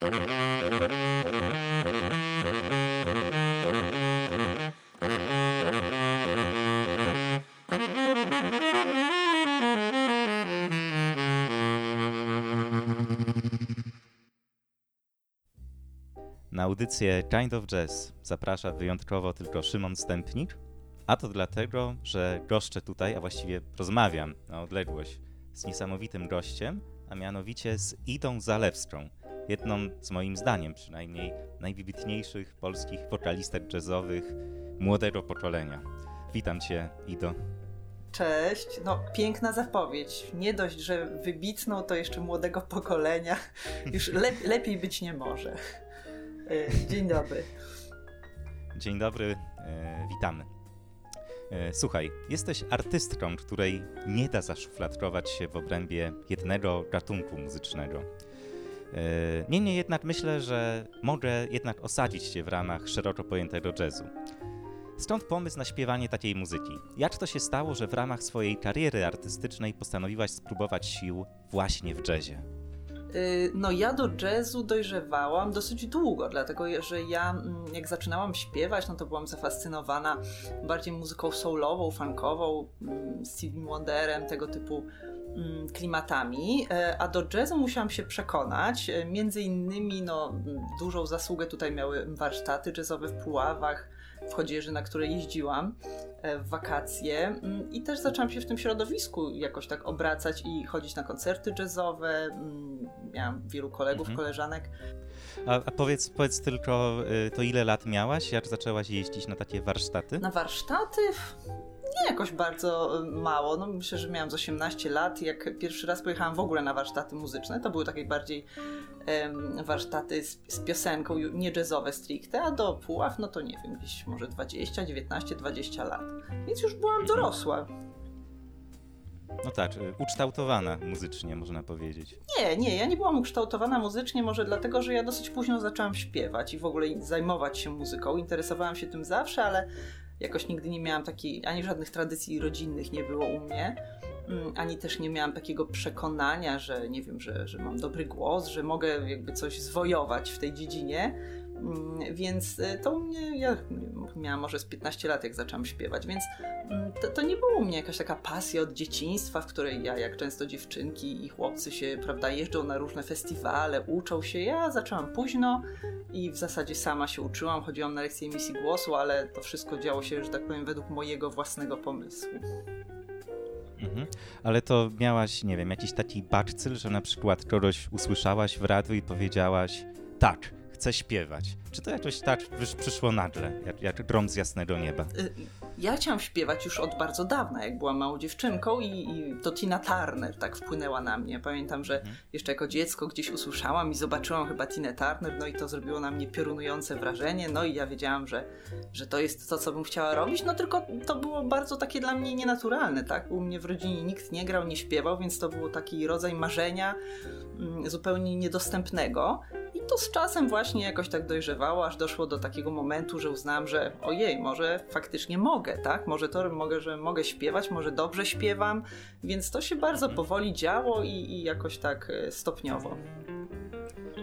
Na audycję Kind of Jazz zaprasza wyjątkowo tylko Szymon Stępnik, a to dlatego, że goszczę tutaj, a właściwie rozmawiam na odległość z niesamowitym gościem, a mianowicie z Idą Zalewską, jedną z moim zdaniem przynajmniej najwybitniejszych polskich wokalistek jazzowych młodego pokolenia. Witam Cię, Ido. Cześć, no piękna zapowiedź. Nie dość, że wybitną, to jeszcze młodego pokolenia. Już le lepiej być nie może. E, dzień dobry. Dzień dobry, e, witamy. E, słuchaj, jesteś artystką, której nie da zaszufladkować się w obrębie jednego gatunku muzycznego. E, niemniej jednak myślę, że mogę jednak osadzić cię w ramach szeroko pojętego jazzu. Stąd pomysł na śpiewanie takiej muzyki. Jak to się stało, że w ramach swojej kariery artystycznej postanowiłaś spróbować sił właśnie w jazzie? Y, no ja do jazzu dojrzewałam dosyć długo, dlatego że ja mm, jak zaczynałam śpiewać, no to byłam zafascynowana bardziej muzyką soulową, funkową, mm, Stevie Wonderem, tego typu mm, klimatami, e, a do jazzu musiałam się przekonać. E, między innymi no, dużą zasługę tutaj miały warsztaty jazzowe w Puławach, w Chodzieży, na które jeździłam e, w wakacje mm, i też zaczęłam się w tym środowisku jakoś tak obracać i chodzić na koncerty jazzowe. Mm, miałam wielu kolegów, mhm. koleżanek. A, a, powiedz, powiedz tylko, y, to ile lat miałaś, jak zaczęłaś jeździć na takie warsztaty? Na warsztaty? nie jakoś bardzo y, mało. No, myślę, że miałam z 18 lat. Jak pierwszy raz pojechałam w ogóle na warsztaty muzyczne, to były takie bardziej warsztaty z, z, piosenką, nie jazzowe stricte, a do Puław, no to nie wiem, gdzieś może 20, 19, 20 lat. Więc już byłam dorosła. No tak, y, ukształtowana muzycznie, można powiedzieć. Nie, nie, ja nie byłam ukształtowana muzycznie, może dlatego, że ja dosyć późno zaczęłam śpiewać i w ogóle zajmować się muzyką. Interesowałam się tym zawsze, ale jakoś nigdy nie miałam takiej, ani żadnych tradycji rodzinnych nie było u mnie, ani też nie miałam takiego przekonania, że nie wiem, że, że mam dobry głos, że mogę jakby coś zwojować w tej dziedzinie. Mm, więc y, to mnie, ja miałam może z 15 lat, jak zaczęłam śpiewać, więc mm, to, to, nie było u mnie jakaś taka pasja od dzieciństwa, w której ja, jak często dziewczynki i chłopcy się, prawda, jeżdżą na różne festiwale, uczą się. Ja zaczęłam późno i w zasadzie sama się uczyłam, chodziłam na lekcje emisji głosu, ale to wszystko działo się, że tak powiem, według mojego własnego pomysłu. Mhm. Ale to miałaś, nie wiem, jakiś taki baczcyl, że na przykład kogoś usłyszałaś w radiu i powiedziałaś tak, chce śpiewać. Czy to jakoś tak przyszło nagle, jak, jak grom z jasnego nieba? Y, ja chciałam śpiewać już od bardzo dawna, jak byłam małą dziewczynką i, i to Tina Turner tak wpłynęła na mnie. Pamiętam, że mhm. jeszcze jako dziecko gdzieś usłyszałam i zobaczyłam chyba Tinę Turner, no i to zrobiło na mnie piorunujące wrażenie, no i ja wiedziałam, że, że to jest to, co bym chciała robić, no tylko to było bardzo takie dla mnie nienaturalne, tak? U mnie w rodzinie nikt nie grał, nie śpiewał, więc to był taki rodzaj marzenia mm, zupełnie niedostępnego. To z czasem właśnie jakoś tak dojrzewało, aż doszło do takiego momentu, że uznałam, że ojej, może faktycznie mogę, tak? Może to mogę, że mogę śpiewać, może dobrze śpiewam, więc to się bardzo mhm. powoli działo i, i jakoś tak e, stopniowo.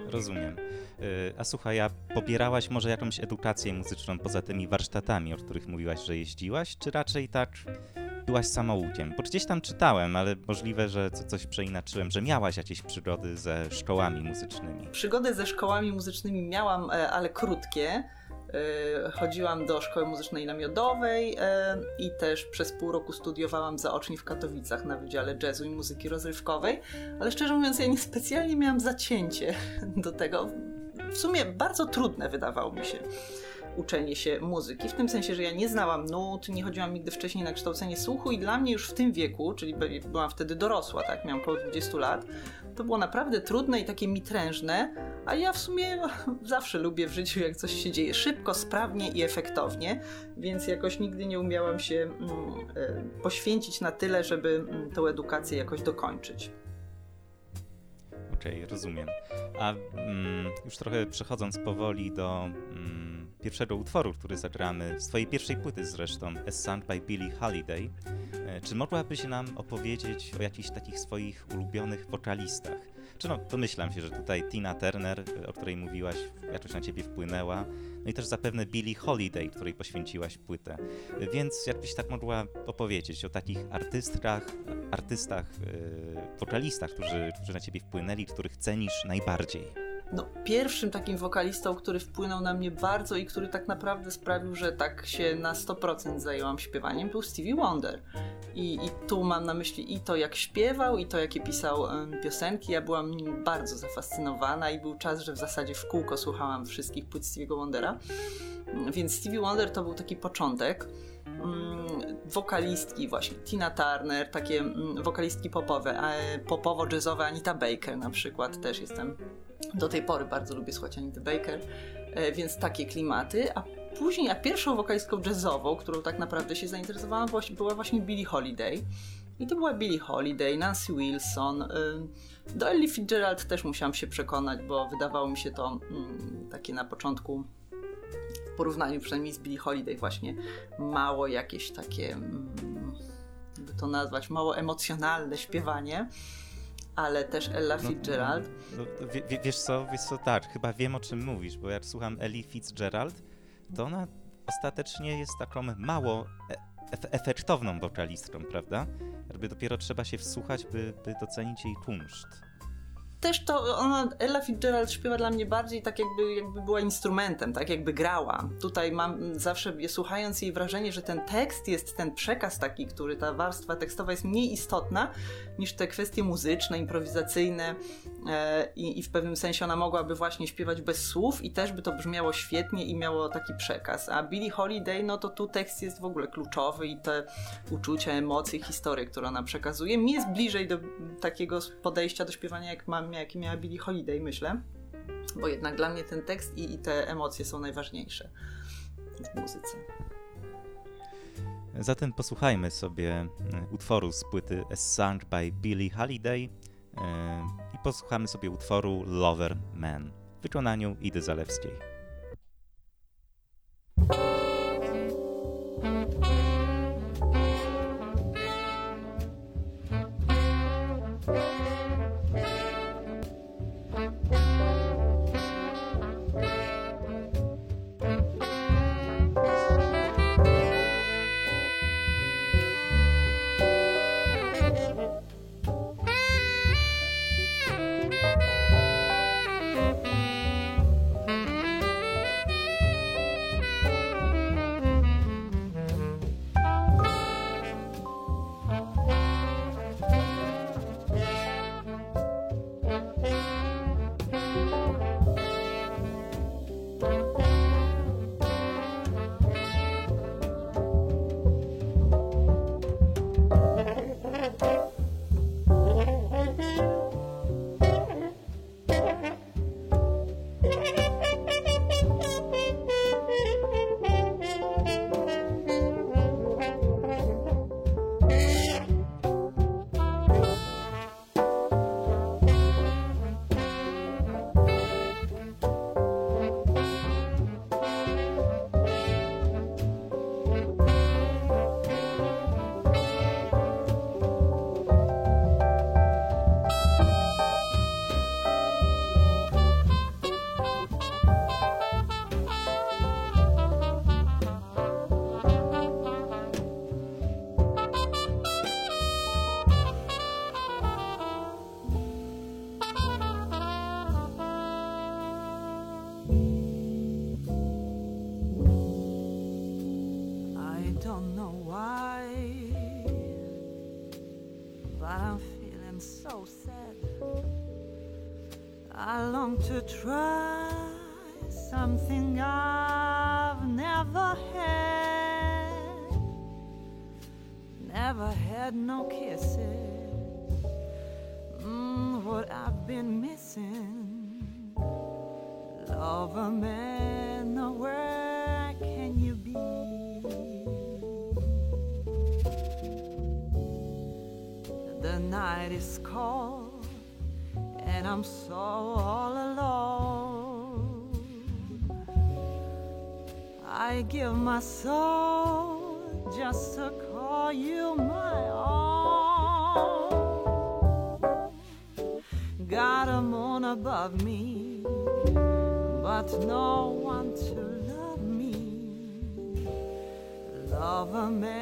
Rozumiem. E, a słuchaj, a pobierałaś może jakąś edukację muzyczną poza tymi warsztatami, o których mówiłaś, że jeździłaś, czy raczej tak byłaś samoukiem? Bo gdzieś tam czytałem, ale możliwe, że coś przeinaczyłem, że miałaś jakieś przygody ze szkołami muzycznymi. Przygody ze szkołami muzycznymi miałam, e, ale krótkie. E, chodziłam do szkoły muzycznej namiodowej e, i też przez pół roku studiowałam zaocznie w Katowicach na Wydziale Jazzu i Muzyki Rozrywkowej, ale szczerze mówiąc, ja niespecjalnie miałam zacięcie do tego. W sumie bardzo trudne wydawało mi się uczenie się muzyki. W tym sensie, że ja nie znałam nut, nie chodziłam nigdy wcześniej na kształcenie słuchu i dla mnie już w tym wieku, czyli byłam wtedy dorosła, tak, miałam około 20 lat, to było naprawdę trudne i takie mitrężne, a ja w sumie zawsze lubię w życiu, jak coś się dzieje szybko, sprawnie i efektownie, więc jakoś nigdy nie umiałam się mm, e, poświęcić na tyle, żeby mm, tę edukację jakoś dokończyć. Okej, okay, rozumiem. A mm, już trochę przechodząc powoli do mm, pierwszego utworu, który zagramy, z pierwszej płyty zresztą, A Song by Billie Holiday, e, czy mogłabyś nam opowiedzieć o jakichś takich swoich ulubionych wokalistach? Czy no, domyślam się, że tutaj Tina Turner, o której mówiłaś, jakoś na ciebie wpłynęła. No i też zapewne Billie Holiday, której poświęciłaś płytę. Więc jakbyś tak mogła opowiedzieć o takich artystkach, artystach, wokalistach, którzy, którzy na ciebie wpłynęli, których cenisz najbardziej. No, pierwszym takim wokalistą, który wpłynął na mnie bardzo i który tak naprawdę sprawił, że tak się na 100% zajęłam śpiewaniem, był Stevie Wonder. I, I, tu mam na myśli i to, jak śpiewał, i to, jakie pisał um, piosenki. Ja byłam nim bardzo zafascynowana i był czas, że w zasadzie w kółko słuchałam wszystkich płyt Stevie'ego Wondera. Więc Stevie Wonder to był taki początek. Um, wokalistki właśnie, Tina Turner, takie um, wokalistki popowe, popowo-jazzowe, Anita Baker na przykład, też jestem do tej pory bardzo lubię słuchać Anita Baker, e, więc takie klimaty. A później, a pierwszą wokalistką jazzową, którą tak naprawdę się zainteresowałam, była właśnie Billie Holiday. I to była Billie Holiday, Nancy Wilson. E, do Ellie Fitzgerald też musiałam się przekonać, bo wydawało mi się to mm, takie na początku w porównaniu przynajmniej z Billie Holiday właśnie mało jakieś takie, mm, by to nazwać, mało emocjonalne śpiewanie ale też Ella no, Fitzgerald. No, no, w, wiesz co, wiesz co, tak, chyba wiem o czym mówisz, bo jak słucham Ellie Fitzgerald, to ona ostatecznie jest taką mało e efektowną wokalistką, prawda? Jakby dopiero trzeba się wsłuchać, by, by docenić jej kunszt też to ona, Ella Fitzgerald śpiewa dla mnie bardziej tak jakby, jakby była instrumentem, tak jakby grała. Tutaj mam zawsze słuchając jej wrażenie, że ten tekst jest ten przekaz taki, który ta warstwa tekstowa jest mniej istotna niż te kwestie muzyczne, improwizacyjne e, i, i, w pewnym sensie ona mogłaby właśnie śpiewać bez słów i też by to brzmiało świetnie i miało taki przekaz. A Billie Holiday, no to tu tekst jest w ogóle kluczowy i te uczucia, emocje, historie, które ona przekazuje, mi jest bliżej do takiego podejścia do śpiewania, jak mam jaki miała Billie Holiday, myślę. Bo jednak dla mnie ten tekst i, i te emocje są najważniejsze w muzyce. Zatem posłuchajmy sobie e, utworu z płyty A by Billie Holiday e, i posłuchamy sobie utworu Lover Man w wykonaniu Idy Zalewskiej. try something I've never had. Never had no kiss give my soul just to call you my own. Got a moon above me, but no one to love me. Love a man.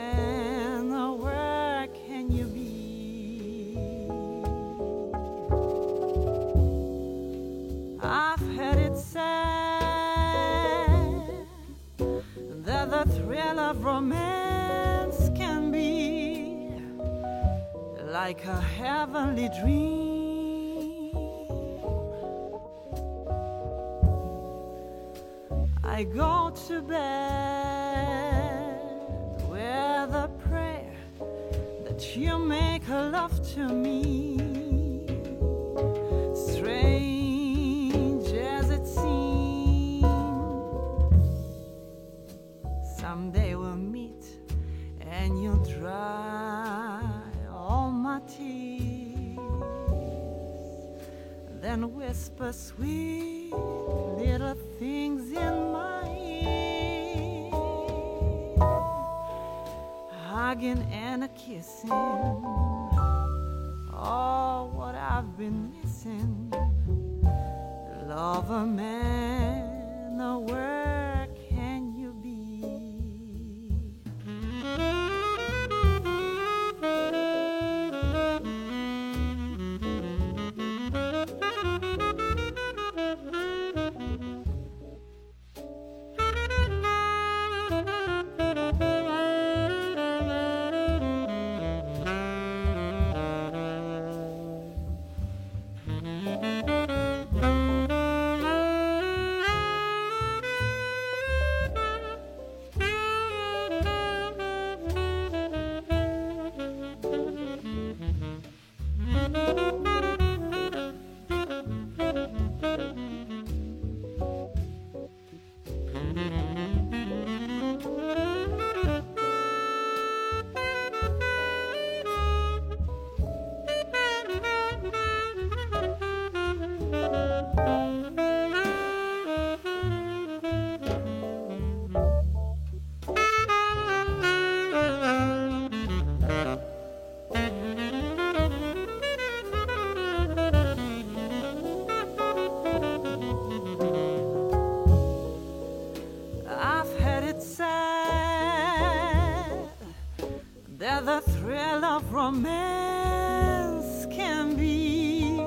Romance can be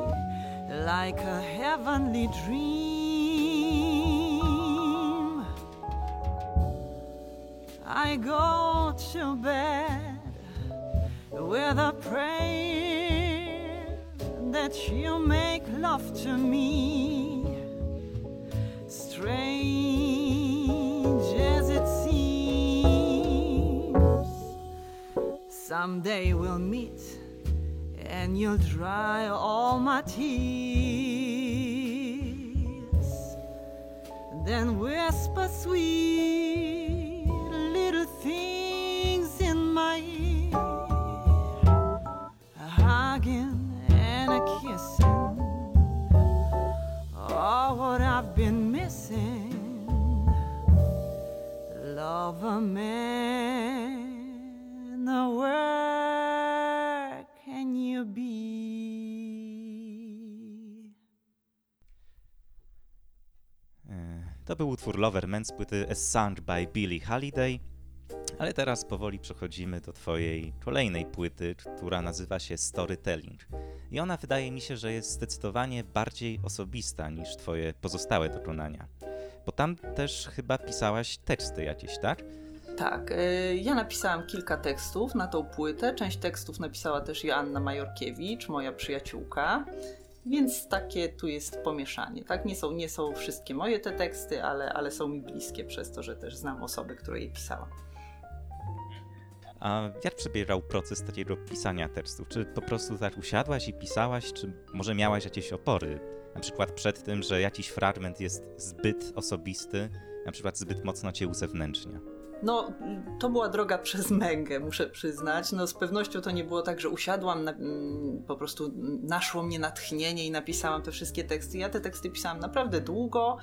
like a heavenly dream. I go to bed with a prayer that you make love to me Someday we'll meet and you'll dry all my tears. Then whisper sweet był utwór Loverman z płyty A by Billie Holiday. Ale teraz powoli przechodzimy do twojej kolejnej płyty, która nazywa się Storytelling. I ona wydaje mi się, że jest zdecydowanie bardziej osobista niż twoje pozostałe dokonania. Bo tam też chyba pisałaś teksty jakieś, tak? Tak, y, ja napisałam kilka tekstów na tą płytę. Część tekstów napisała też Joanna Majorkiewicz, moja przyjaciółka. Więc takie tu jest pomieszanie. Tak, nie są, nie są wszystkie moje te teksty, ale, ale są mi bliskie przez to, że też znam osoby, które je pisałam. A jak przebiegał proces takiego pisania tekstów? Czy po prostu tak usiadłaś i pisałaś, czy może miałaś jakieś opory? Na przykład przed tym, że jakiś fragment jest zbyt osobisty, na przykład zbyt mocno cię uzewnętrznia. No, to była droga przez męgę, muszę przyznać. No, z pewnością to nie było tak, że usiadłam, na, mm, po prostu naszło mnie natchnienie i napisałam te wszystkie teksty. Ja te teksty pisałam naprawdę długo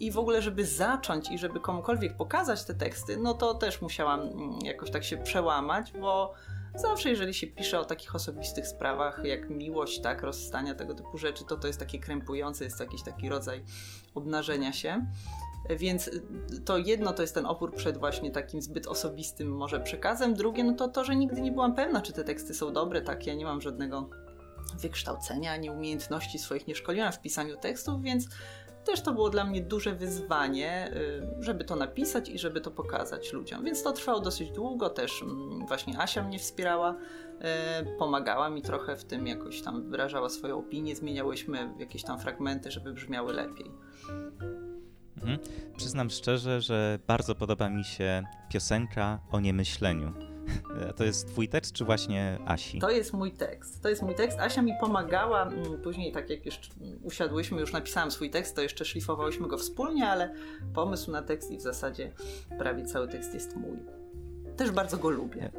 i w ogóle, żeby zacząć i żeby komukolwiek pokazać te teksty, no to też musiałam mm, jakoś tak się przełamać, bo Zawsze, jeżeli się pisze o takich osobistych sprawach, jak miłość, tak, rozstania, tego typu rzeczy, to to jest takie krępujące, jest to jakiś taki rodzaj obnażenia się. Więc to jedno to jest ten opór przed właśnie takim zbyt osobistym może przekazem, drugie no to to, że nigdy nie byłam pewna, czy te teksty są dobre, tak, ja nie mam żadnego wykształcenia, ani umiejętności swoich, nie szkoliłam w pisaniu tekstów, więc też to było dla mnie duże wyzwanie, y, żeby to napisać i żeby to pokazać ludziom. Więc to trwało dosyć długo, też mm, właśnie Asia mnie wspierała, y, pomagała mi trochę w tym, jakoś tam wyrażała swoją opinię, zmieniałyśmy jakieś tam fragmenty, żeby brzmiały lepiej. Mhm. Przyznam szczerze, że bardzo podoba mi się piosenka o niemyśleniu. To jest twój tekst, czy właśnie Asi? To jest mój tekst. To jest mój tekst. Asia mi pomagała. Mm, później, tak jak jeszcze usiadłyśmy, już napisałam swój tekst, to jeszcze szlifowałyśmy go wspólnie, ale pomysł na tekst i w zasadzie prawie cały tekst jest mój. Też bardzo go lubię.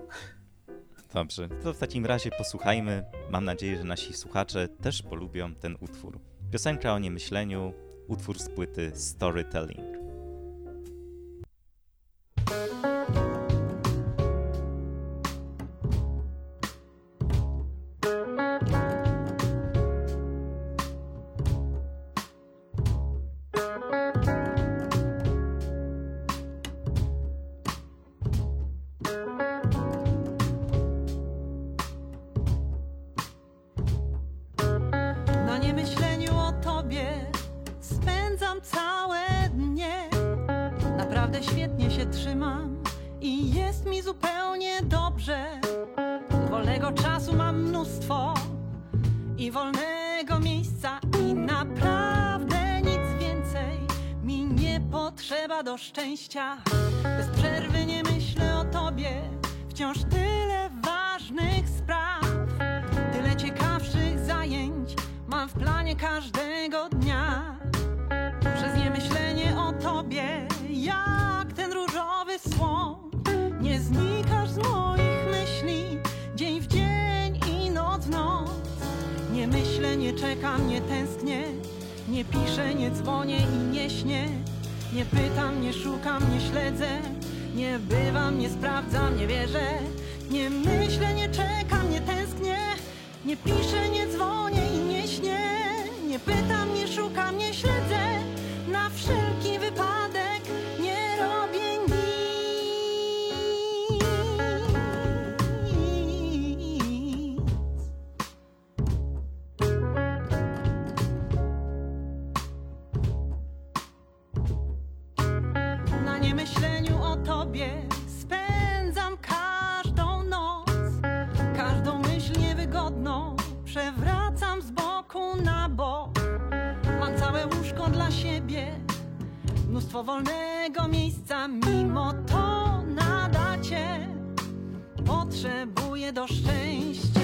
Dobrze, to w takim razie posłuchajmy. Mam nadzieję, że nasi słuchacze też polubią ten utwór. Piosenka o niemyśleniu, utwór z płyty Storytelling. Szczęścia. Bez przerwy nie myślę o tobie, wciąż tyle Nie pytam, nie szukam, nie śledzę. Nie bywam, nie sprawdzam, nie wierzę. Nie myślę, nie czekam, nie tęsknię. Nie piszę, nie mnóstwo wolnego miejsca, mimo to nadacie. Potrzebuję do szczęścia.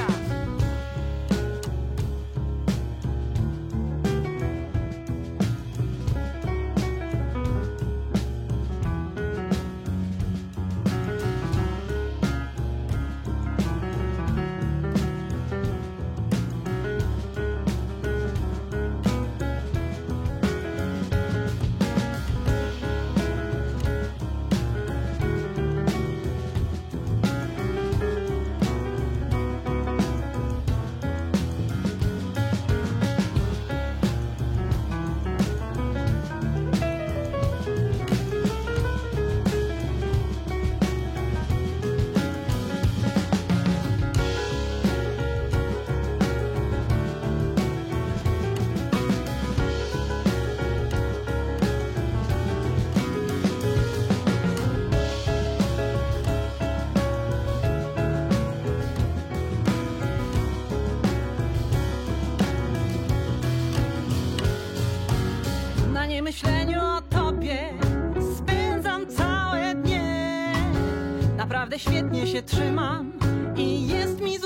Świetnie się trzymam i jest mi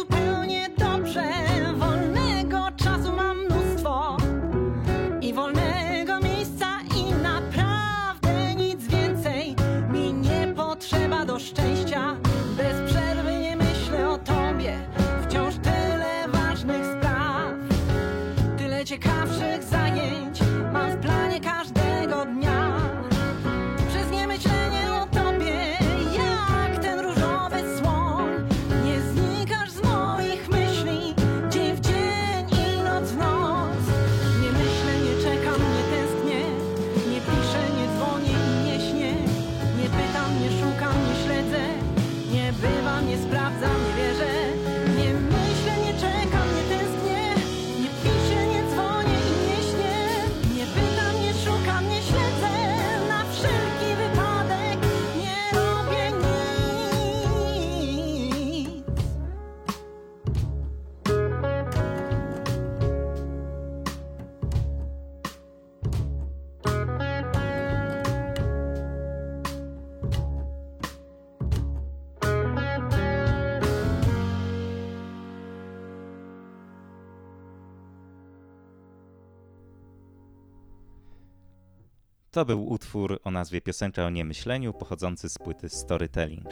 To był utwór o nazwie Piosenka o niemyśleniu, pochodzący z płyty Storytelling.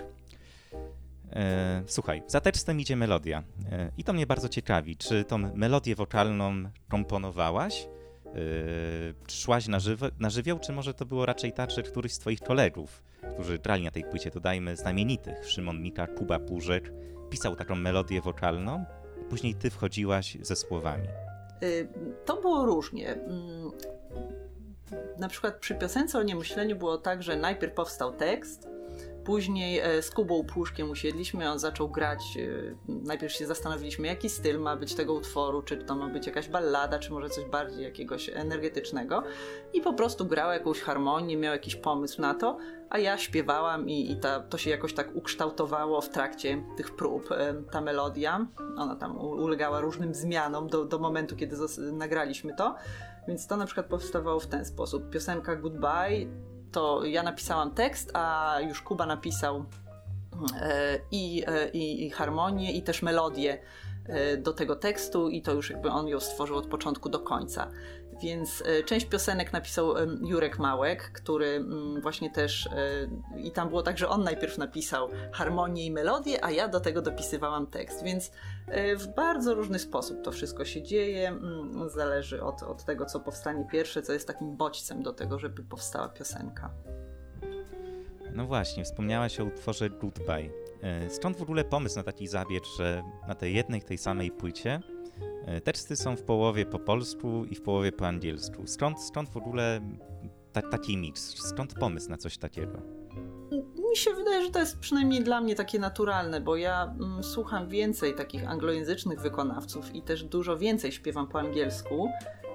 E, słuchaj, za tekstem idzie melodia e, i to mnie bardzo ciekawi. Czy tą melodię wokalną komponowałaś? E, szłaś na, żywo, na żywioł, czy może to było raczej tak, że któryś z twoich kolegów, którzy grali na tej płycie, dodajmy znamienitych, Szymon Mika, Kuba Purzek, pisał taką melodię wokalną, a później ty wchodziłaś ze słowami? Y, to było różnie. Na przykład przy piosence o niemyśleniu było tak, że najpierw powstał tekst, Później e, z Kubą Puszkiem usiedliśmy, on zaczął grać. E, najpierw się zastanowiliśmy, jaki styl ma być tego utworu, czy to ma być jakaś ballada, czy może coś bardziej jakiegoś energetycznego. I po prostu grał jakąś harmonię, miał jakiś pomysł na to, a ja śpiewałam i, i ta, to się jakoś tak ukształtowało w trakcie tych prób. E, ta melodia, ona tam ulegała różnym zmianom do, do momentu, kiedy nagraliśmy to. Więc to na przykład powstawało w ten sposób. Piosenka Goodbye to ja napisałam tekst, a już Kuba napisał e, i, e, i, i harmonię, i też melodię e, do tego tekstu, i to już jakby on ją stworzył od początku do końca. Więc e, część piosenek napisał Jurek Małek, który mm, właśnie też e, i tam było tak, że on najpierw napisał harmonię i melodię, a ja do tego dopisywałam tekst. Więc e, w bardzo różny sposób to wszystko się dzieje. Mm, zależy od, od tego, co powstanie pierwsze, co jest takim bodźcem do tego, żeby powstała piosenka. No właśnie, wspomniałaś o utworze Goodbye. Stąd w ogóle pomysł na taki zabieg, że na tej jednej, tej samej płycie teksty są w połowie po polsku i w połowie po angielsku. Skąd, skąd w ogóle ta, taki miks? Skąd pomysł na coś takiego? Mi się wydaje, że to jest przynajmniej dla mnie takie naturalne, bo ja mm, słucham więcej takich anglojęzycznych wykonawców i też dużo więcej śpiewam po angielsku.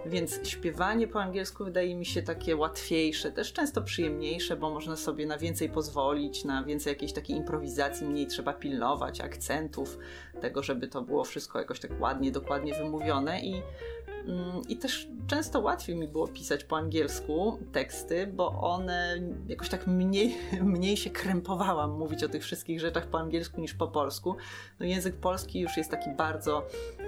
Więc śpiewanie po angielsku wydaje mi się takie łatwiejsze, też często przyjemniejsze, bo można sobie na więcej pozwolić, na więcej jakiejś takiej improwizacji, mniej trzeba pilnować akcentów, tego, żeby to było wszystko jakoś tak ładnie, dokładnie wymówione i Mm, I też często łatwiej mi było pisać po angielsku teksty, bo one jakoś tak mniej, mniej się krępowałam mówić o tych wszystkich rzeczach po angielsku niż po polsku. No język polski już jest taki bardzo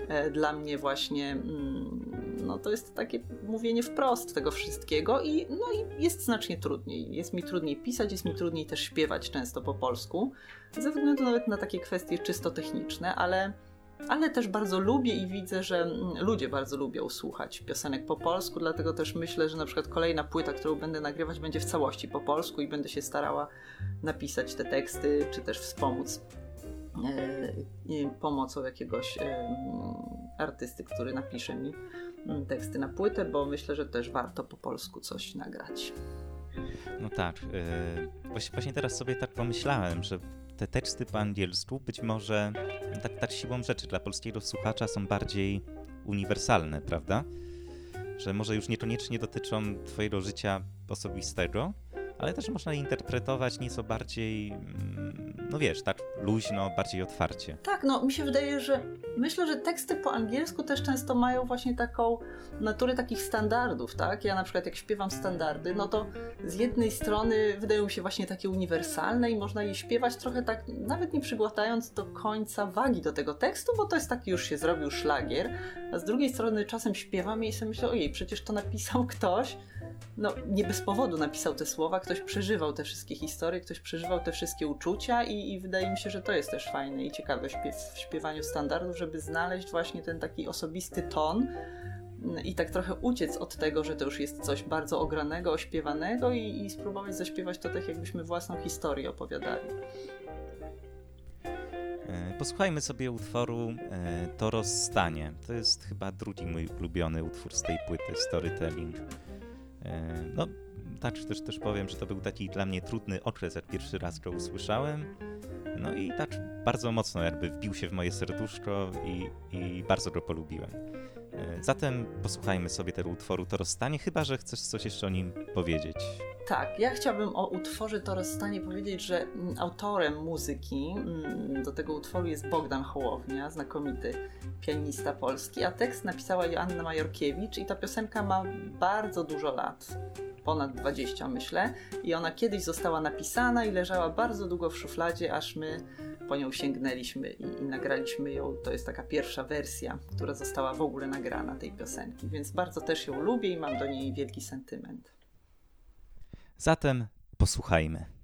e, dla mnie właśnie, mm, no to jest takie mówienie wprost tego wszystkiego i, no i jest znacznie trudniej. Jest mi trudniej pisać, jest mi trudniej też śpiewać często po polsku, ze względu nawet na takie kwestie czysto techniczne, ale ale też bardzo lubię i widzę, że mm, ludzie bardzo lubią słuchać piosenek po polsku, dlatego też myślę, że na przykład kolejna płyta, którą będę nagrywać, będzie w całości po polsku i będę się starała napisać te teksty, czy też wspomóc e, pomocą jakiegoś artysty, który napisze mi teksty na płytę, bo myślę, że też warto po polsku coś nagrać. No tak. Yy, właśnie teraz sobie tak pomyślałem, że te teksty po angielsku być może tak, tak siłą rzeczy dla polskiego słuchacza są bardziej uniwersalne, prawda? Że może już niekoniecznie dotyczą Twojego życia osobistego, ale też można je interpretować nieco bardziej, mm, no wiesz, tak luźno, bardziej otwarcie. Tak, no mi się wydaje, że myślę, że teksty po angielsku też często mają właśnie taką naturę takich standardów, tak? Ja na przykład jak śpiewam standardy, no to z jednej strony wydają mi się właśnie takie uniwersalne i można je śpiewać trochę tak, nawet nie przygłatając do końca wagi do tego tekstu, bo to jest taki już się zrobił szlagier, a z drugiej strony czasem śpiewam i sobie myślę, ojej, przecież to napisał ktoś, no, nie bez powodu napisał te słowa, ktoś przeżywał te wszystkie historie, ktoś przeżywał te wszystkie uczucia i, i wydaje mi się, że to jest też fajne i ciekawe w śpiewaniu standardów, żeby znaleźć właśnie ten taki osobisty ton i tak trochę uciec od tego, że to już jest coś bardzo ogranego, ośpiewanego i, i spróbować zaśpiewać to tak, jakbyśmy własną historię opowiadali. E, posłuchajmy sobie utworu e, To rozstanie. To jest chyba drugi mój ulubiony utwór z tej płyty Storytelling. E, no, tak też, też powiem, że to był taki dla mnie trudny okres, jak pierwszy raz go usłyszałem. No i tak bardzo mocno jakby wbił się w moje serduszko i, i bardzo go polubiłem. E, zatem posłuchajmy sobie tego utworu To rozstanie, chyba że chcesz coś jeszcze o nim powiedzieć. Tak, ja chciałabym o utworze To rozstanie powiedzieć, że mm, autorem muzyki mm, do tego utworu jest Bogdan Hołownia, znakomity pianista polski, a tekst napisała Joanna Majorkiewicz i ta piosenka ma bardzo dużo lat. Ponad 20 myślę, i ona kiedyś została napisana i leżała bardzo długo w szufladzie, aż my po nią sięgnęliśmy i, i, nagraliśmy ją. To jest taka pierwsza wersja, która została w ogóle nagrana tej piosenki, więc bardzo też ją lubię i mam do niej wielki sentyment. Zatem posłuchajmy.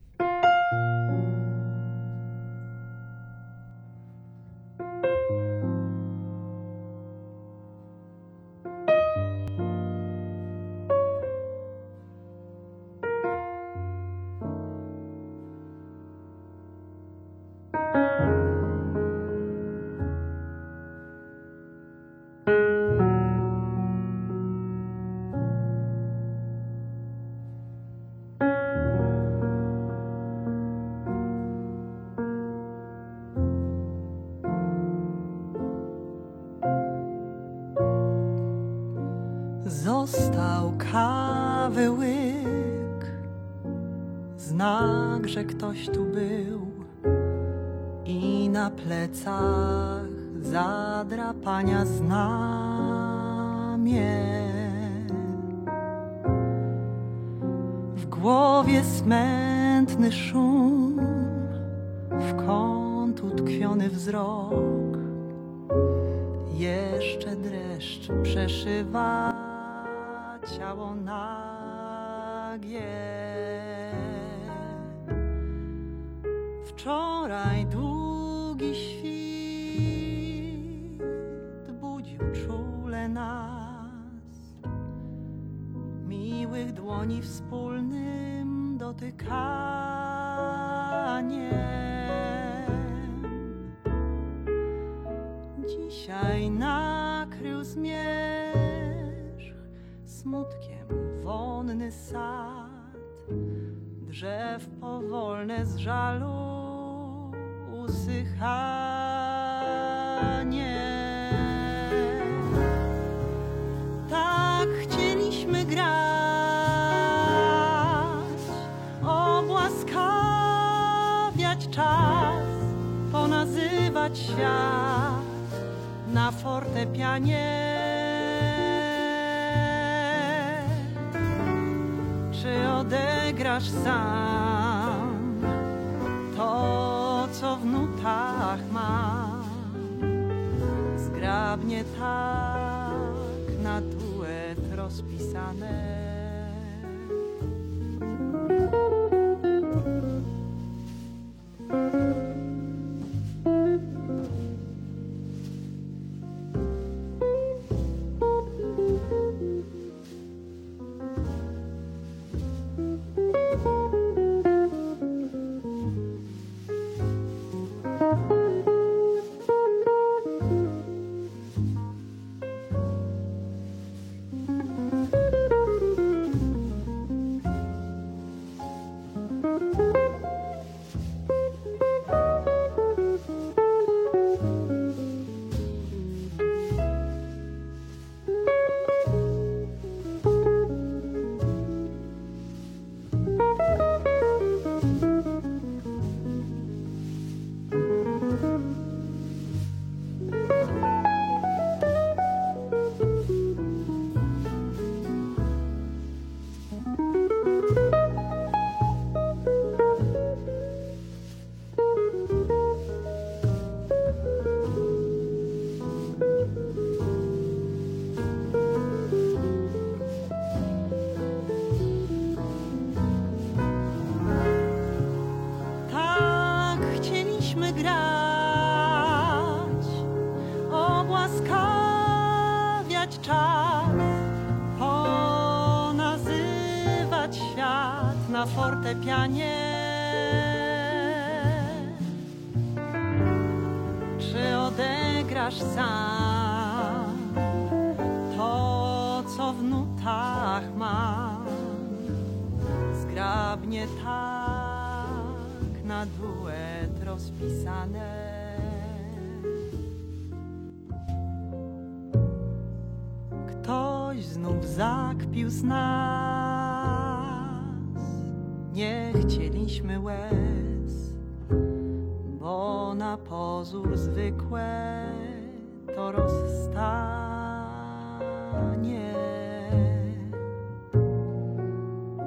W głowie smętny szum, w kąt utkwiony wzrok. Jeszcze dreszcz przeszywa ciało nagie. Wczoraj długi świt budził czule nas, miłych dłoni wspólnym dotykaniem. Dzisiaj nakrył zmierzch smutkiem wonny sad, drzew powolne z żalu usychanie. Świat na fortepianie. Czy odegrasz sam to, co w nutach mam? Zgrabnie tak na duet rozpisane. Z nas, nie chcieliśmy łez, bo na pozór zwykłe to rozstanie.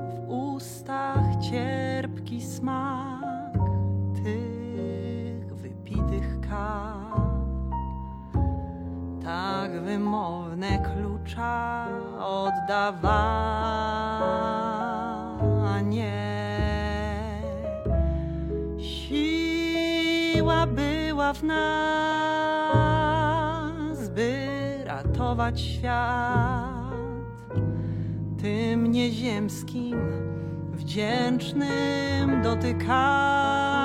W ustach cierpki smak tych wypitych kaw. Tak wymowne klucza oddawania. Siła była w nas, by ratować świat tym nieziemskim, wdzięcznym dotykaniem.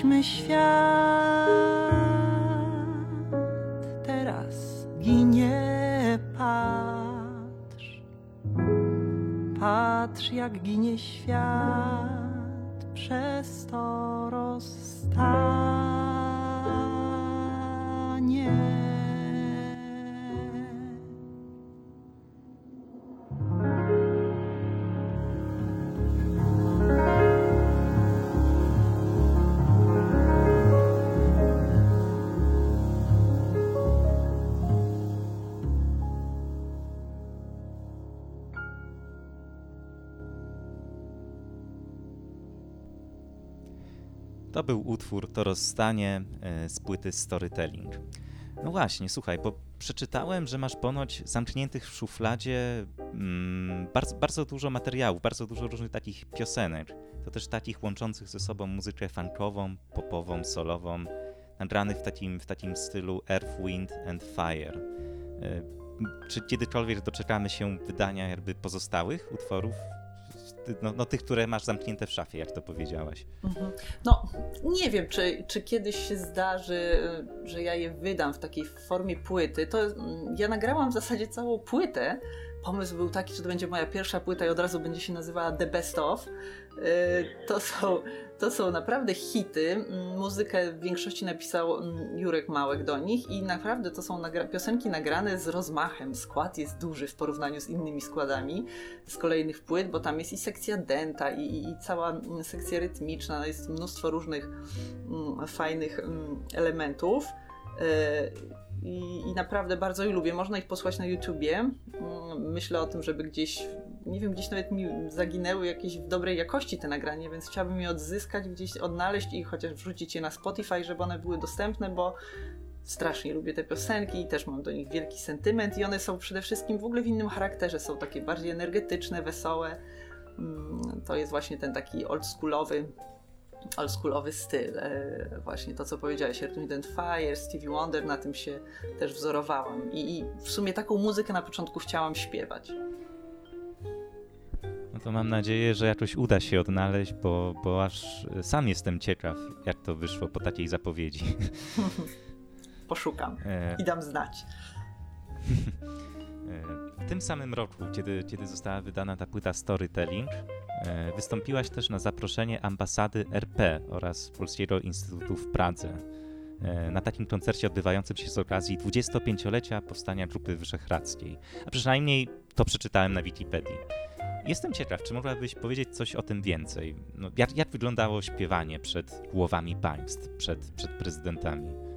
Zawiedliśmy świat, teraz ginie patrz. Patrz, jak ginie świat przez to rozstanie. Był utwór To rozstanie e, z płyty Storytelling. No właśnie, słuchaj, bo przeczytałem, że masz ponoć zamkniętych w szufladzie mm, bardzo, bardzo dużo materiałów, bardzo dużo różnych takich piosenek. To też takich łączących ze sobą muzykę funkową, popową, solową, nagranych w takim, w takim stylu Earth, Wind and Fire. E, Czy kiedykolwiek doczekamy się wydania jakby pozostałych utworów? No, no tych, które masz zamknięte w szafie, jak to powiedziałaś. Mhm. No, nie wiem, czy, czy kiedyś się zdarzy, że ja je wydam w takiej formie płyty. To ja nagrałam w zasadzie całą płytę. Pomysł był taki, że to będzie moja pierwsza płyta i od razu będzie się nazywała The Best Of. Yy, To są, to są naprawdę hity. Mm, Muzykę w większości napisał mm, Jurek Małek do nich i naprawdę to są nagra- piosenki nagrane z rozmachem. Skład jest duży w porównaniu z innymi składami z kolejnych płyt, bo tam jest i sekcja denta, i, i, i cała mm, sekcja rytmiczna, jest mnóstwo różnych mm, fajnych mm, elementów. Yy, I, I naprawdę bardzo je lubię. Można ich posłać na YouTubie. Mm, Myślę o tym, żeby gdzieś, nie wiem, gdzieś nawet mi zaginęły jakieś w dobrej jakości te nagrania, więc chciałabym je odzyskać, gdzieś odnaleźć i chociaż wrzucić je na Spotify, żeby one były dostępne, bo strasznie lubię te piosenki i też mam do nich wielki sentyment i one są przede wszystkim w ogóle w innym charakterze, są takie bardziej energetyczne, wesołe. Mm, To jest właśnie ten taki oldschoolowy oldschoolowy styl. E, Właśnie to, co powiedziałeś, Earth, Wind Fire, Stevie Wonder, na tym się też wzorowałam. I, I w sumie taką muzykę na początku chciałam śpiewać. No to mam nadzieję, że jakoś uda się odnaleźć, bo, bo aż sam jestem ciekaw, jak to wyszło po takiej zapowiedzi. Poszukam E, i dam znać. e, W tym samym roku, kiedy, kiedy została wydana ta płyta Storytelling, wystąpiłaś też na zaproszenie ambasady RP oraz Polskiego Instytutu w Pradze. e, Na takim koncercie odbywającym się z okazji 25-lecia powstania Grupy Wyszehradzkiej. A przynajmniej to przeczytałem na Wikipedii. Jestem ciekaw, czy mogłabyś powiedzieć coś o tym więcej? No, jak, jak wyglądało śpiewanie przed głowami państw, przed, przed prezydentami?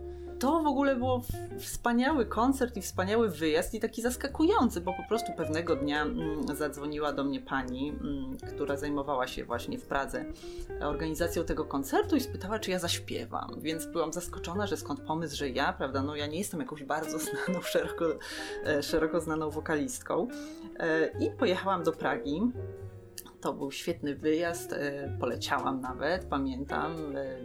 To w ogóle było wspaniały koncert i wspaniały wyjazd i taki zaskakujący, bo po prostu pewnego dnia mm, zadzwoniła do mnie pani, mm, która zajmowała się właśnie w Pradze organizacją tego koncertu i spytała, czy ja zaśpiewam. Więc byłam zaskoczona, że skąd pomysł, że ja, prawda, no ja nie jestem jakąś bardzo znaną, szeroko, e, szeroko znaną wokalistką. E, I pojechałam do Pragi. To był świetny wyjazd, e, poleciałam nawet, pamiętam, e,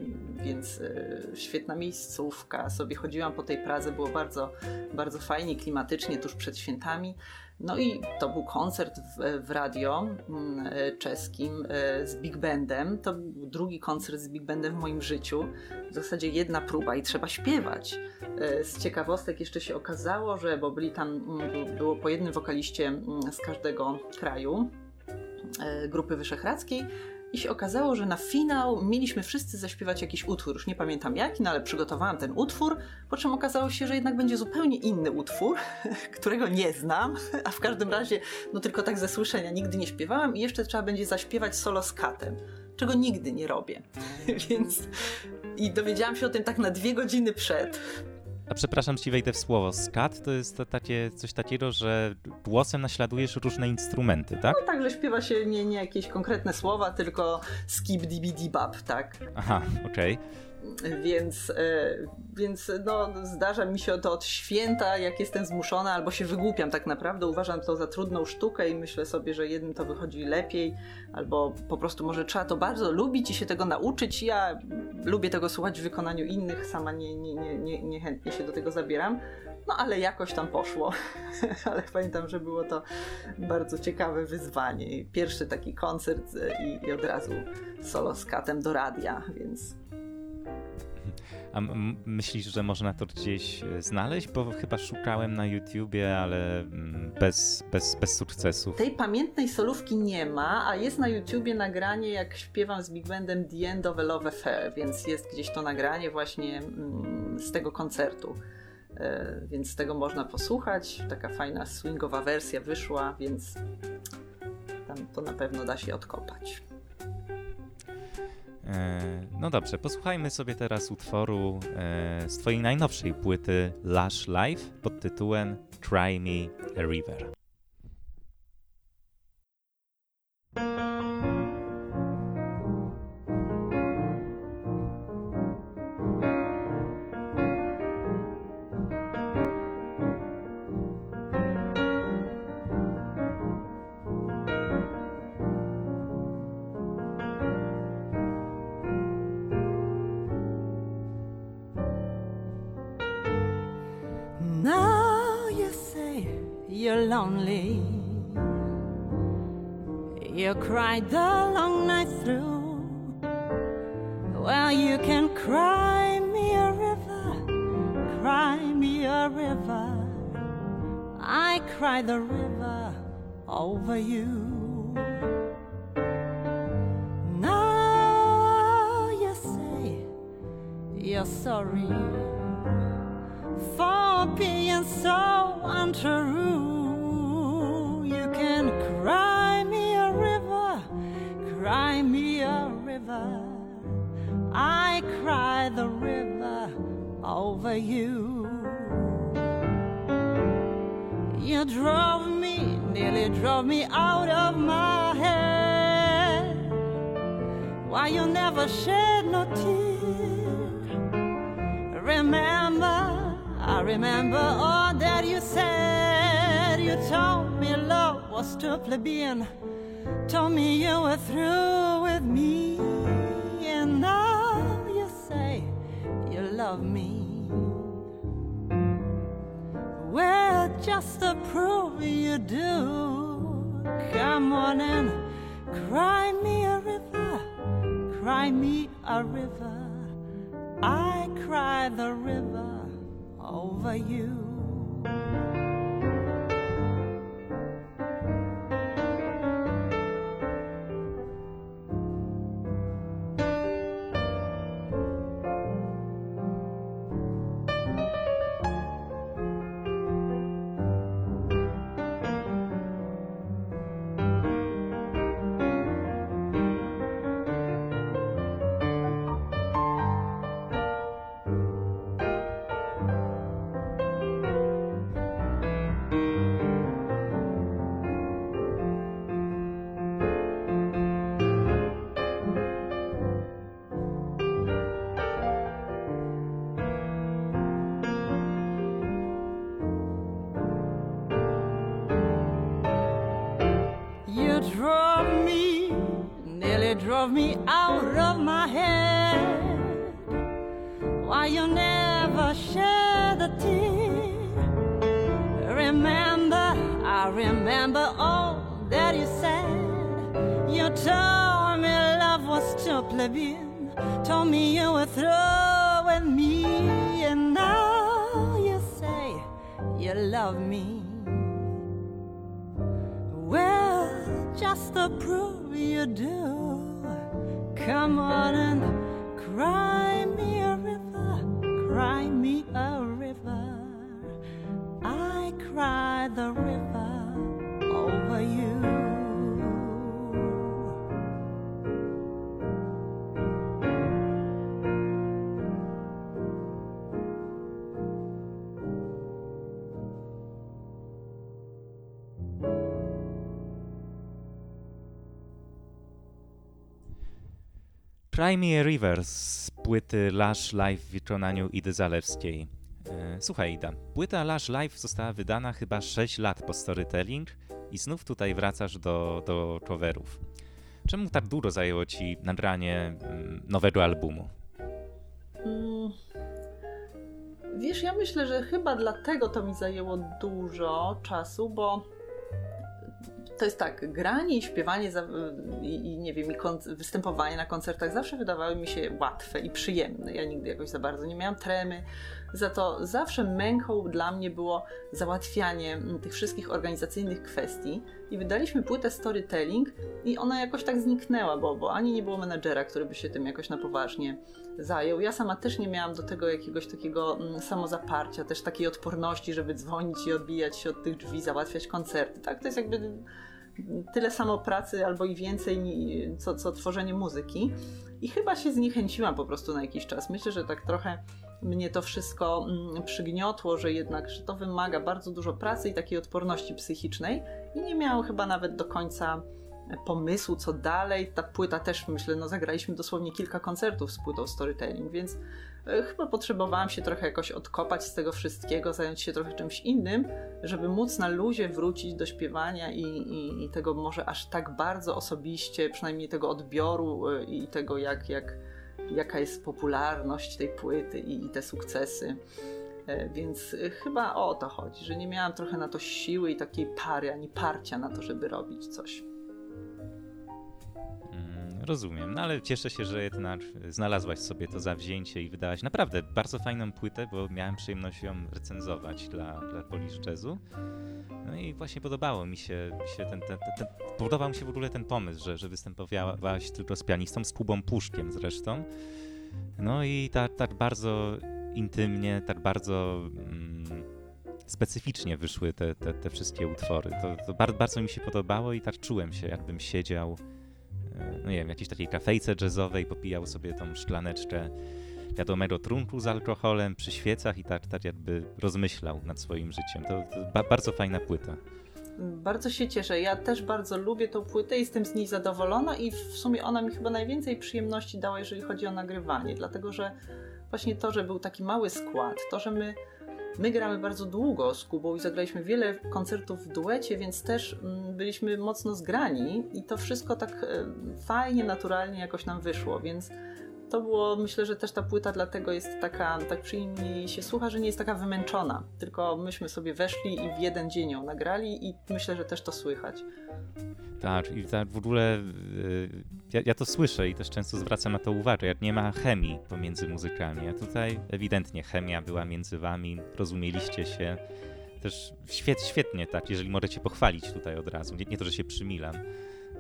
więc e, świetna miejscówka. Sobie chodziłam po tej Pradze, było bardzo, bardzo fajnie, klimatycznie, tuż przed świętami. No i to był koncert w, w radio mm, czeskim z Big Bandem. To był drugi koncert z Big Bandem w moim życiu. W zasadzie jedna próba i trzeba śpiewać. Z ciekawostek jeszcze się okazało, że, bo byli tam, mm, było po jednym wokaliście mm, z każdego kraju Grupy Wyszehradzkiej i się okazało, że na finał mieliśmy wszyscy zaśpiewać jakiś utwór. Już nie pamiętam jaki, no ale przygotowałam ten utwór, po czym okazało się, że jednak będzie zupełnie inny utwór, którego nie znam, a w każdym razie, no tylko tak ze słyszenia, nigdy nie śpiewałam i jeszcze trzeba będzie zaśpiewać solo z katem, czego nigdy nie robię. Więc i dowiedziałam się o tym tak na dwie godziny przed. A przepraszam, ci wejdę w słowo. Skat to jest to takie, coś takiego, że głosem naśladujesz różne instrumenty, tak? No tak, że śpiewa się nie, nie jakieś konkretne słowa, tylko skip dibidi bab, tak. Aha, okej. Więc, e, więc no, zdarza mi się to od święta, jak jestem zmuszona, albo się wygłupiam tak naprawdę. Uważam to za trudną sztukę i myślę sobie, że jednym to wychodzi lepiej, albo po prostu może trzeba to bardzo lubić i się tego nauczyć. Ja lubię tego słuchać w wykonaniu innych, sama nie, nie, nie, nie, niechętnie się do tego zabieram. No ale jakoś tam poszło. ale pamiętam, że było to bardzo ciekawe wyzwanie. Pierwszy taki koncert i, i od razu solo z katem do radia, więc a myślisz, że można to gdzieś e, znaleźć? Bo chyba szukałem na YouTubie, ale mm, bez, bez, bez sukcesów. Tej pamiętnej solówki nie ma, a jest na YouTubie nagranie, jak śpiewam z Big Bandem The End of a Love Affair, więc jest gdzieś to nagranie właśnie mm, z tego koncertu. E, więc tego można posłuchać. Taka fajna swingowa wersja wyszła, więc tam to na pewno da się odkopać. E, no dobrze, posłuchajmy sobie teraz utworu e, z Twojej najnowszej płyty Lush Life pod tytułem Try Me a River. Lonely. You cried the long night through. Well, you can cry me a river, cry me a river. I cry the river over you. Now you say you're sorry for being so untrue. I cry the river over you. You drove me, nearly drove me out of my head. Why you never shed no tear? Remember, I remember all that you said. You told me love was too plebeian. Told me you were through with me, love me. Well, just to prove you do, come on and cry me a river, cry me a river. I cry the river over you. Cry Me a River z płyty Lush Live w wykonaniu Idy Zalewskiej. E, słuchaj Ida, płyta Lush Live została wydana chyba 6 lat po Storytelling i znów tutaj wracasz do, do coverów. Czemu tak długo zajęło ci nagranie mm, nowego albumu? Mm. Wiesz, ja myślę, że chyba dlatego to mi zajęło dużo czasu, bo to jest tak, granie i śpiewanie za, i, i, nie wiem, i występowanie na koncertach zawsze wydawały mi się łatwe i przyjemne. Ja nigdy jakoś za bardzo nie miałam tremy. Za to zawsze męką dla mnie było załatwianie mm, tych wszystkich organizacyjnych kwestii. I wydaliśmy płytę Storytelling i ona jakoś tak zniknęła, bo, bo ani nie było menadżera, który by się tym jakoś na poważnie zajął. Ja sama też nie miałam do tego jakiegoś takiego mm, samozaparcia, też takiej odporności, żeby dzwonić i odbijać się od tych drzwi, załatwiać koncerty. Tak, to jest jakby tyle samo pracy albo i więcej, co, co tworzenie muzyki. I chyba się zniechęciłam po prostu na jakiś czas. Myślę, że tak trochę mnie to wszystko mm, przygniotło, że jednak że to wymaga bardzo dużo pracy i takiej odporności psychicznej. I nie miałam chyba nawet do końca pomysłu, co dalej. Ta płyta też, myślę, no zagraliśmy dosłownie kilka koncertów z płytą Storytelling, więc chyba potrzebowałam się trochę jakoś odkopać z tego wszystkiego, zająć się trochę czymś innym, żeby móc na luzie wrócić do śpiewania i, i, i tego może aż tak bardzo osobiście, przynajmniej tego odbioru e, i tego, jak, jak, jaka jest popularność tej płyty i, i te sukcesy. E, więc chyba o to chodzi, że nie miałam trochę na to siły i takiej pary, ani parcia na to, żeby robić coś. Rozumiem, no ale cieszę się, że jednak znalazłaś sobie to zawzięcie i wydałaś naprawdę bardzo fajną płytę, bo miałem przyjemność ją recenzować dla, dla Polish Jazzu. No i właśnie podobało mi się, mi się ten, ten, ten, podobał mi się w ogóle ten pomysł, że, że występowałaś tylko z pianistą, z Kubą Puszkiem zresztą. No i tak, tak bardzo intymnie, tak bardzo mm, specyficznie wyszły te, te, te wszystkie utwory. To, to bardzo, bardzo mi się podobało i tak czułem się, jakbym siedział no nie wiem, jakiejś takiej kafejce jazzowej, popijał sobie tą szklaneczkę wiadomego trunku z alkoholem przy świecach i tak, tak jakby rozmyślał nad swoim życiem. To, to ba bardzo fajna płyta. Bardzo się cieszę. Ja też bardzo lubię tą płytę, jestem z niej zadowolona i w sumie ona mi chyba najwięcej przyjemności dała, jeżeli chodzi o nagrywanie, dlatego że właśnie to, że był taki mały skład, to, że my My gramy bardzo długo z Kubą i zagraliśmy wiele koncertów w duecie, więc też mm, byliśmy mocno zgrani i to wszystko tak e, fajnie, naturalnie jakoś nam wyszło, więc to było, myślę, że też ta płyta dlatego jest taka, tak przyjemnie się słucha, że nie jest taka wymęczona, tylko myśmy sobie weszli i w jeden dzień ją nagrali i myślę, że też to słychać. Tak, i tak w ogóle y, ja, ja, to słyszę i też często zwracam na to uwagę, jak nie ma chemii pomiędzy muzykami, a tutaj ewidentnie chemia była między wami, rozumieliście się, też świet, świetnie tak, jeżeli możecie pochwalić tutaj od razu, nie, nie to, że się przymilam,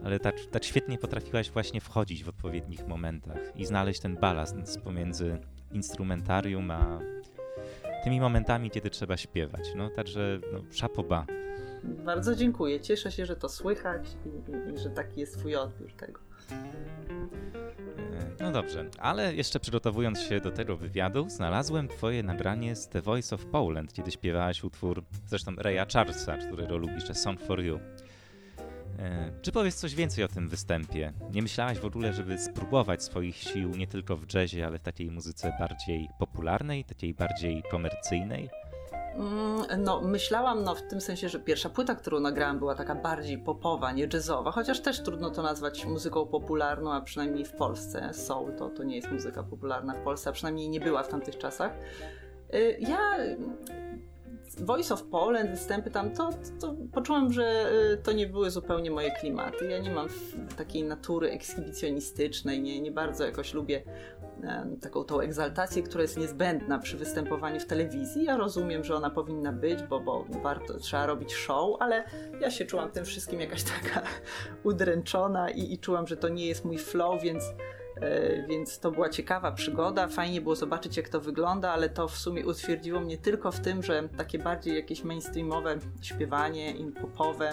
ale tak, tak świetnie potrafiłaś właśnie wchodzić w odpowiednich momentach i znaleźć ten balans pomiędzy instrumentarium a tymi momentami, kiedy trzeba śpiewać. No także no, szapoba. Bardzo dziękuję. Cieszę się, że to słychać i, i, i że taki jest twój odbiór tego. E, no dobrze, ale jeszcze przygotowując się do tego wywiadu, znalazłem twoje nagranie z The Voice of Poland, kiedy śpiewałaś utwór zresztą Raya Charlesa, którego lubisz, Song for You. E, czy powiesz coś więcej o tym występie? Nie myślałaś w ogóle, żeby spróbować swoich sił nie tylko w jazzie, ale w takiej muzyce bardziej popularnej, takiej bardziej komercyjnej? Mm, no, myślałam no, w tym sensie, że pierwsza płyta, którą nagrałam, była taka bardziej popowa, nie jazzowa, chociaż też trudno to nazwać muzyką popularną, a przynajmniej w Polsce. Soul to, to nie jest muzyka popularna w Polsce, a przynajmniej nie była w tamtych czasach. Y, ja Voice of Poland, występy tam, to, to poczułam, że y, to nie były zupełnie moje klimaty. Ja nie mam takiej natury ekshibicjonistycznej, nie, nie bardzo jakoś lubię taką tą egzaltację, która jest niezbędna przy występowaniu w telewizji. Ja rozumiem, że ona powinna być, bo, bo warto, trzeba robić show, ale ja się czułam tym wszystkim jakaś taka udręczona i, i czułam, że to nie jest mój flow, więc więc to była ciekawa przygoda. Fajnie było zobaczyć, jak to wygląda, ale to w sumie utwierdziło mnie tylko w tym, że takie bardziej jakieś mainstreamowe śpiewanie, popowe,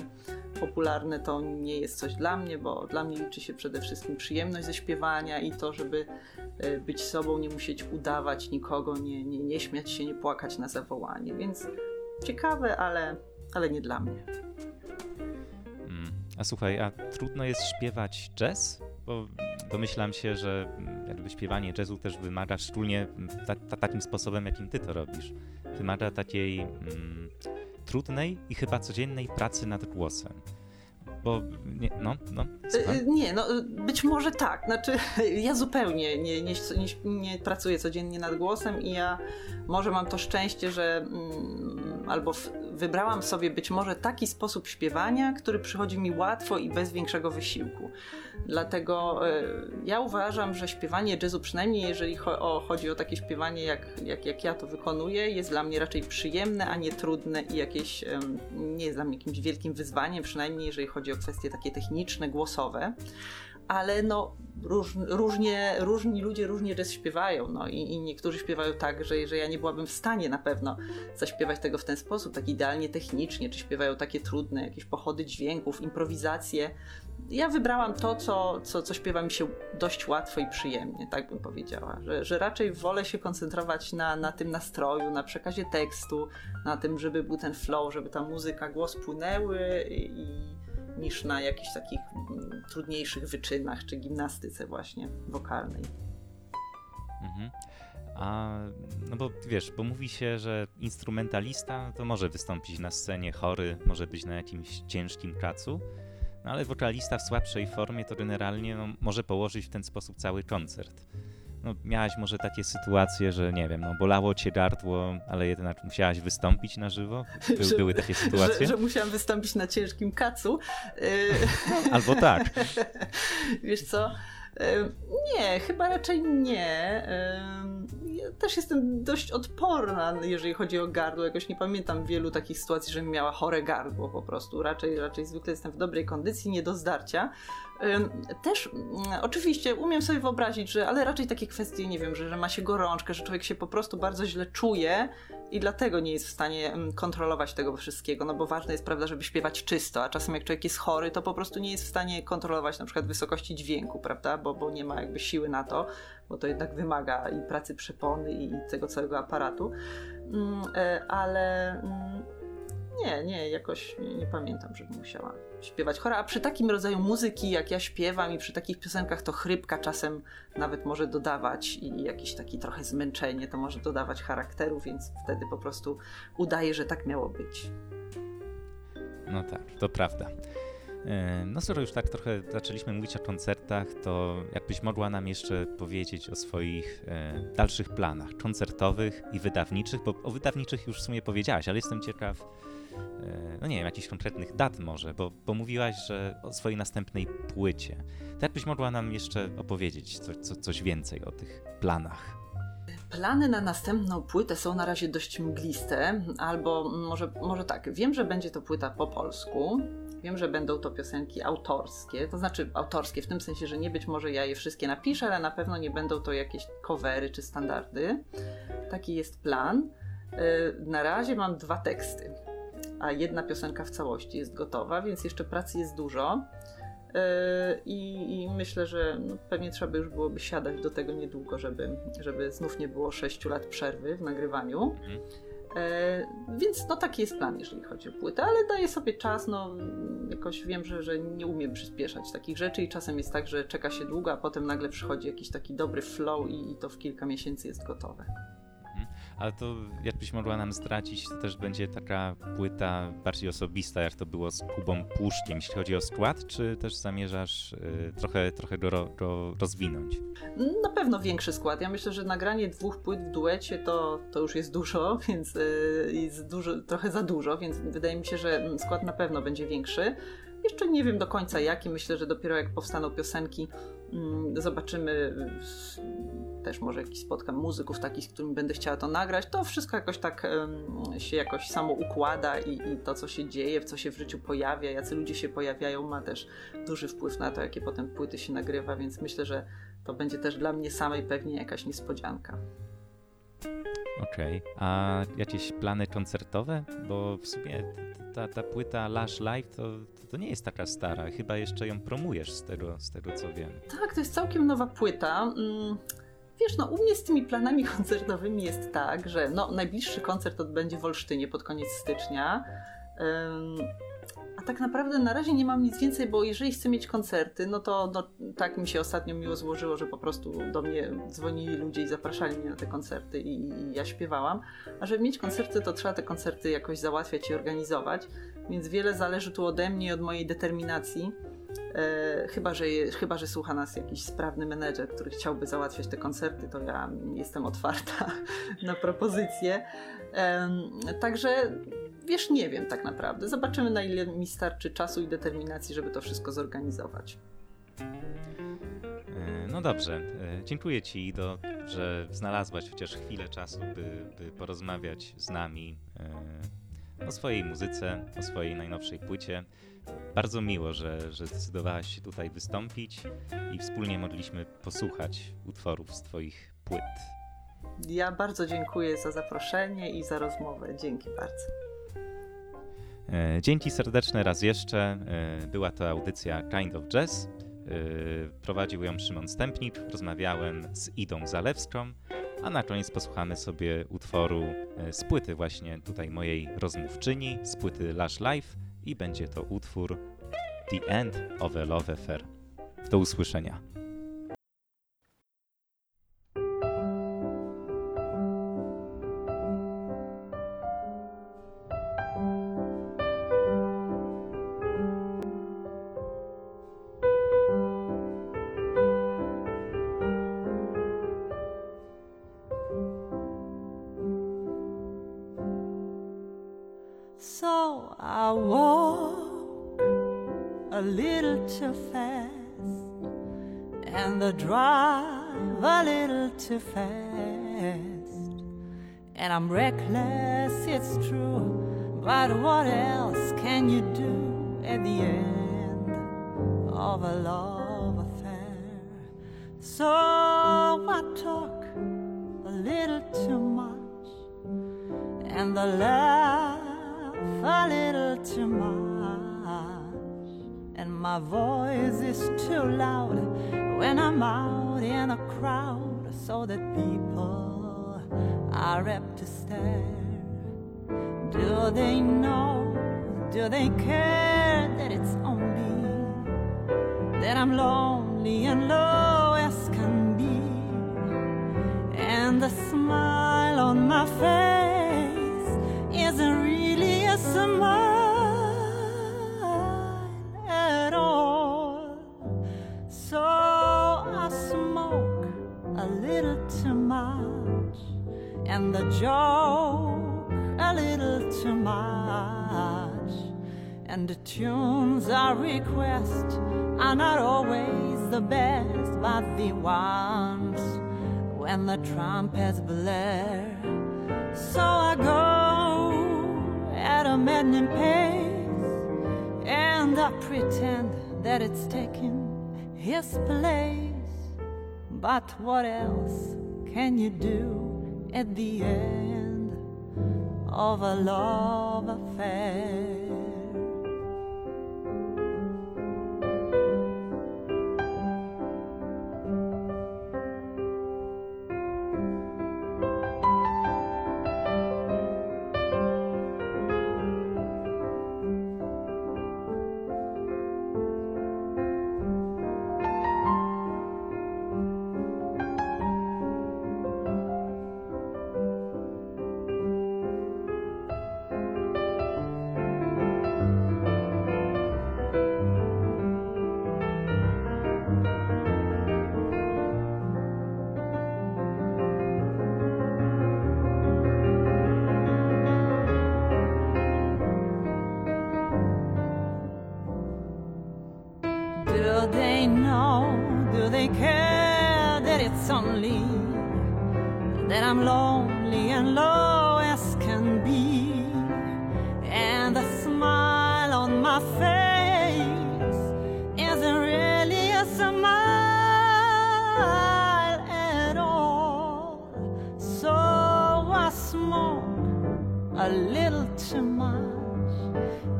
popularne to nie jest coś dla mnie, bo dla mnie liczy się przede wszystkim przyjemność ze śpiewania i to, żeby e, być sobą, nie musieć udawać nikogo, nie, nie, nie śmiać się, nie płakać na zawołanie. Więc ciekawe, ale, ale nie dla mnie. Mm. A słuchaj, a trudno jest śpiewać jazz? Bo domyślam się, że jakby śpiewanie jazzu też wymaga, szczególnie ta, ta, takim sposobem, jakim ty to robisz, wymaga takiej mm, trudnej i chyba codziennej pracy nad głosem. Bo nie, no, no. Słucham. Nie, no być może tak. Znaczy, ja zupełnie nie, nie, nie, nie pracuję codziennie nad głosem i ja może mam to szczęście, że mm, albo w, wybrałam sobie być może taki sposób śpiewania, który przychodzi mi łatwo i bez większego wysiłku. Dlatego y, ja uważam, że śpiewanie jazzu, przynajmniej jeżeli cho o, chodzi o takie śpiewanie, jak, jak, jak ja to wykonuję, jest dla mnie raczej przyjemne, a nie trudne i jakieś y, nie jest dla mnie jakimś wielkim wyzwaniem, przynajmniej jeżeli chodzi o kwestie takie techniczne, głosowe ale no róż, różnie, różni ludzie różnie jazz śpiewają, no i, i, niektórzy śpiewają tak, że, że ja nie byłabym w stanie na pewno zaśpiewać tego w ten sposób, tak idealnie technicznie, czy śpiewają takie trudne, jakieś pochody dźwięków, improwizacje. Ja wybrałam to, co, co, co śpiewa mi się dość łatwo i przyjemnie, tak bym powiedziała, że, że raczej wolę się koncentrować na, na tym nastroju, na przekazie tekstu, na tym, żeby był ten flow, żeby ta muzyka, głos płynęły i niż na jakichś takich mm, trudniejszych wyczynach czy gimnastyce właśnie wokalnej. Mhm. A, no bo wiesz, bo mówi się, że instrumentalista to może wystąpić na scenie chory, może być na jakimś ciężkim kacu, no ale wokalista w słabszej formie to generalnie no, może położyć w ten sposób cały koncert no, miałaś może takie sytuacje, że nie wiem, no, bolało cię gardło, ale jednak musiałaś wystąpić na żywo? By, że, były takie sytuacje? Że, że musiałam wystąpić na ciężkim kacu. Albo tak. Wiesz co? Nie, chyba raczej nie. Ja też jestem dość odporna, jeżeli chodzi o gardło. Jakoś nie pamiętam wielu takich sytuacji, żebym miała chore gardło po prostu. Raczej, raczej zwykle jestem w dobrej kondycji, nie do zdarcia. Też mm, oczywiście umiem sobie wyobrazić, że ale raczej takie kwestie, nie wiem, że, że ma się gorączkę, że człowiek się po prostu bardzo źle czuje i dlatego nie jest w stanie kontrolować tego wszystkiego, no bo ważne jest, prawda, żeby śpiewać czysto, a czasem jak człowiek jest chory, to po prostu nie jest w stanie kontrolować na przykład wysokości dźwięku, prawda, bo, bo nie ma jakby siły na to, bo to jednak wymaga i pracy przepony i tego całego aparatu, mm, e, ale mm, nie, nie, jakoś nie, nie, pamiętam, żeby musiała śpiewać chora. A przy takim rodzaju muzyki, jak ja śpiewam i przy takich piosenkach, to chrypka czasem nawet może dodawać i jakieś takie trochę zmęczenie to może dodawać charakteru, więc wtedy po prostu udaje, że tak miało być. No tak, to prawda. E, no skoro już tak trochę zaczęliśmy mówić o koncertach, to jakbyś mogła nam jeszcze powiedzieć o swoich e, dalszych planach koncertowych i wydawniczych, bo o wydawniczych już w sumie powiedziałaś, ale jestem ciekaw, no nie wiem, jakichś konkretnych dat może, bo, bo mówiłaś, że o swojej następnej płycie. To jakbyś mogła nam jeszcze opowiedzieć co, co, coś więcej o tych planach? Plany na następną płytę są na razie dość mgliste, albo może, może tak, wiem, że będzie to płyta po polsku, wiem, że będą to piosenki autorskie, to znaczy autorskie w tym sensie, że nie być może ja je wszystkie napiszę, ale na pewno nie będą to jakieś covery czy standardy. Taki jest plan. E, na razie mam dwa teksty a jedna piosenka w całości jest gotowa, więc jeszcze pracy jest dużo. E, I, I, myślę, że no, pewnie trzeba by już byłoby siadać do tego niedługo, żeby, żeby znów nie było 6 lat przerwy w nagrywaniu. Mhm. E, więc no taki jest plan, jeżeli chodzi o płytę, ale daję sobie czas, no jakoś wiem, że, że nie umiem przyspieszać takich rzeczy i czasem jest tak, że czeka się długo, a potem nagle przychodzi jakiś taki dobry flow i, i to w kilka miesięcy jest gotowe ale to jakbyś mogła nam stracić, to też będzie taka płyta bardziej osobista, jak to było z Kubą Puszkiem, jeśli chodzi o skład, czy też zamierzasz y, trochę, trochę go, go, rozwinąć? Na pewno większy skład. Ja myślę, że nagranie dwóch płyt w duecie to, to już jest dużo, więc y, jest dużo, trochę za dużo, więc wydaje mi się, że skład na pewno będzie większy. Jeszcze nie wiem do końca jaki. Myślę, że dopiero jak powstaną piosenki, mm, zobaczymy. Też może jakiś spotkam muzyków takich, z którymi będę chciała to nagrać. To wszystko jakoś tak się jakoś samo układa i, i to, co się dzieje, w co się w życiu pojawia, jacy ludzie się pojawiają, ma też duży wpływ na to, jakie potem płyty się nagrywa, więc myślę, że to będzie też dla mnie samej pewnie jakaś niespodzianka. Okej, okay. a jakieś plany koncertowe? Bo w sumie ta, ta płyta Lash Live to, to nie jest taka stara. Chyba jeszcze ją promujesz z tego, z tego co wiem. Tak, to jest całkiem nowa płyta. Mm, wiesz, no u mnie z tymi planami koncertowymi jest tak, że no, najbliższy koncert odbędzie w Olsztynie pod koniec stycznia. A tak naprawdę na razie nie mam nic więcej, bo jeżeli chcę mieć koncerty, no to no, tak mi się ostatnio miło złożyło, że po prostu do mnie dzwonili ludzie i zapraszali mnie na te koncerty i, i ja śpiewałam. A żeby mieć koncerty, to trzeba te koncerty jakoś załatwiać i organizować, więc wiele zależy tu ode mnie i od mojej determinacji. E, chyba, że, chyba, że słucha nas jakiś sprawny menedżer, który chciałby załatwiać te koncerty, to ja jestem otwarta na propozycje. Także wiesz, nie wiem tak naprawdę. Zobaczymy, na ile mi starczy czasu i determinacji, żeby to wszystko zorganizować. E, no dobrze, e, dziękuję Ci, do, że znalazłaś chociaż chwilę czasu, by, by porozmawiać z nami o swojej muzyce, o swojej najnowszej płycie. Bardzo miło, że, że zdecydowałaś się tutaj wystąpić i wspólnie mogliśmy posłuchać utworów z Twoich płyt. Ja bardzo dziękuję za zaproszenie i za rozmowę. Dzięki bardzo. E, dzięki serdeczne raz jeszcze. E, była to audycja Kind of Jazz. E, prowadził ją Szymon Stępnik. Rozmawiałem z Idą Zalewską. A na koniec posłuchamy sobie utworu z płyty właśnie tutaj mojej rozmówczyni, z płyty Lush Life i będzie to utwór The End of a Love Affair. Do usłyszenia. And the tunes I request are not always the best, but the ones when the trumpets blare. So I go at a maddening pace, and I pretend that it's taking his place. But what else can you do? at the end of a love affair.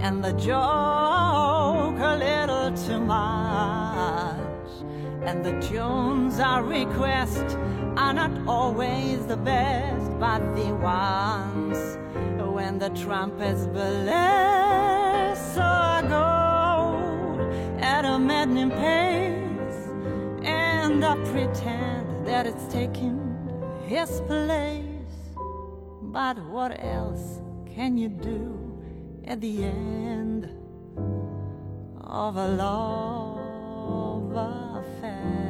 and the joke a little too much. And the tunes I request are not always the best, but the ones when the trumpets blare. So I go at a maddening pace, and I pretend that it's taking his place. But what else can you do? at the end of a love affair.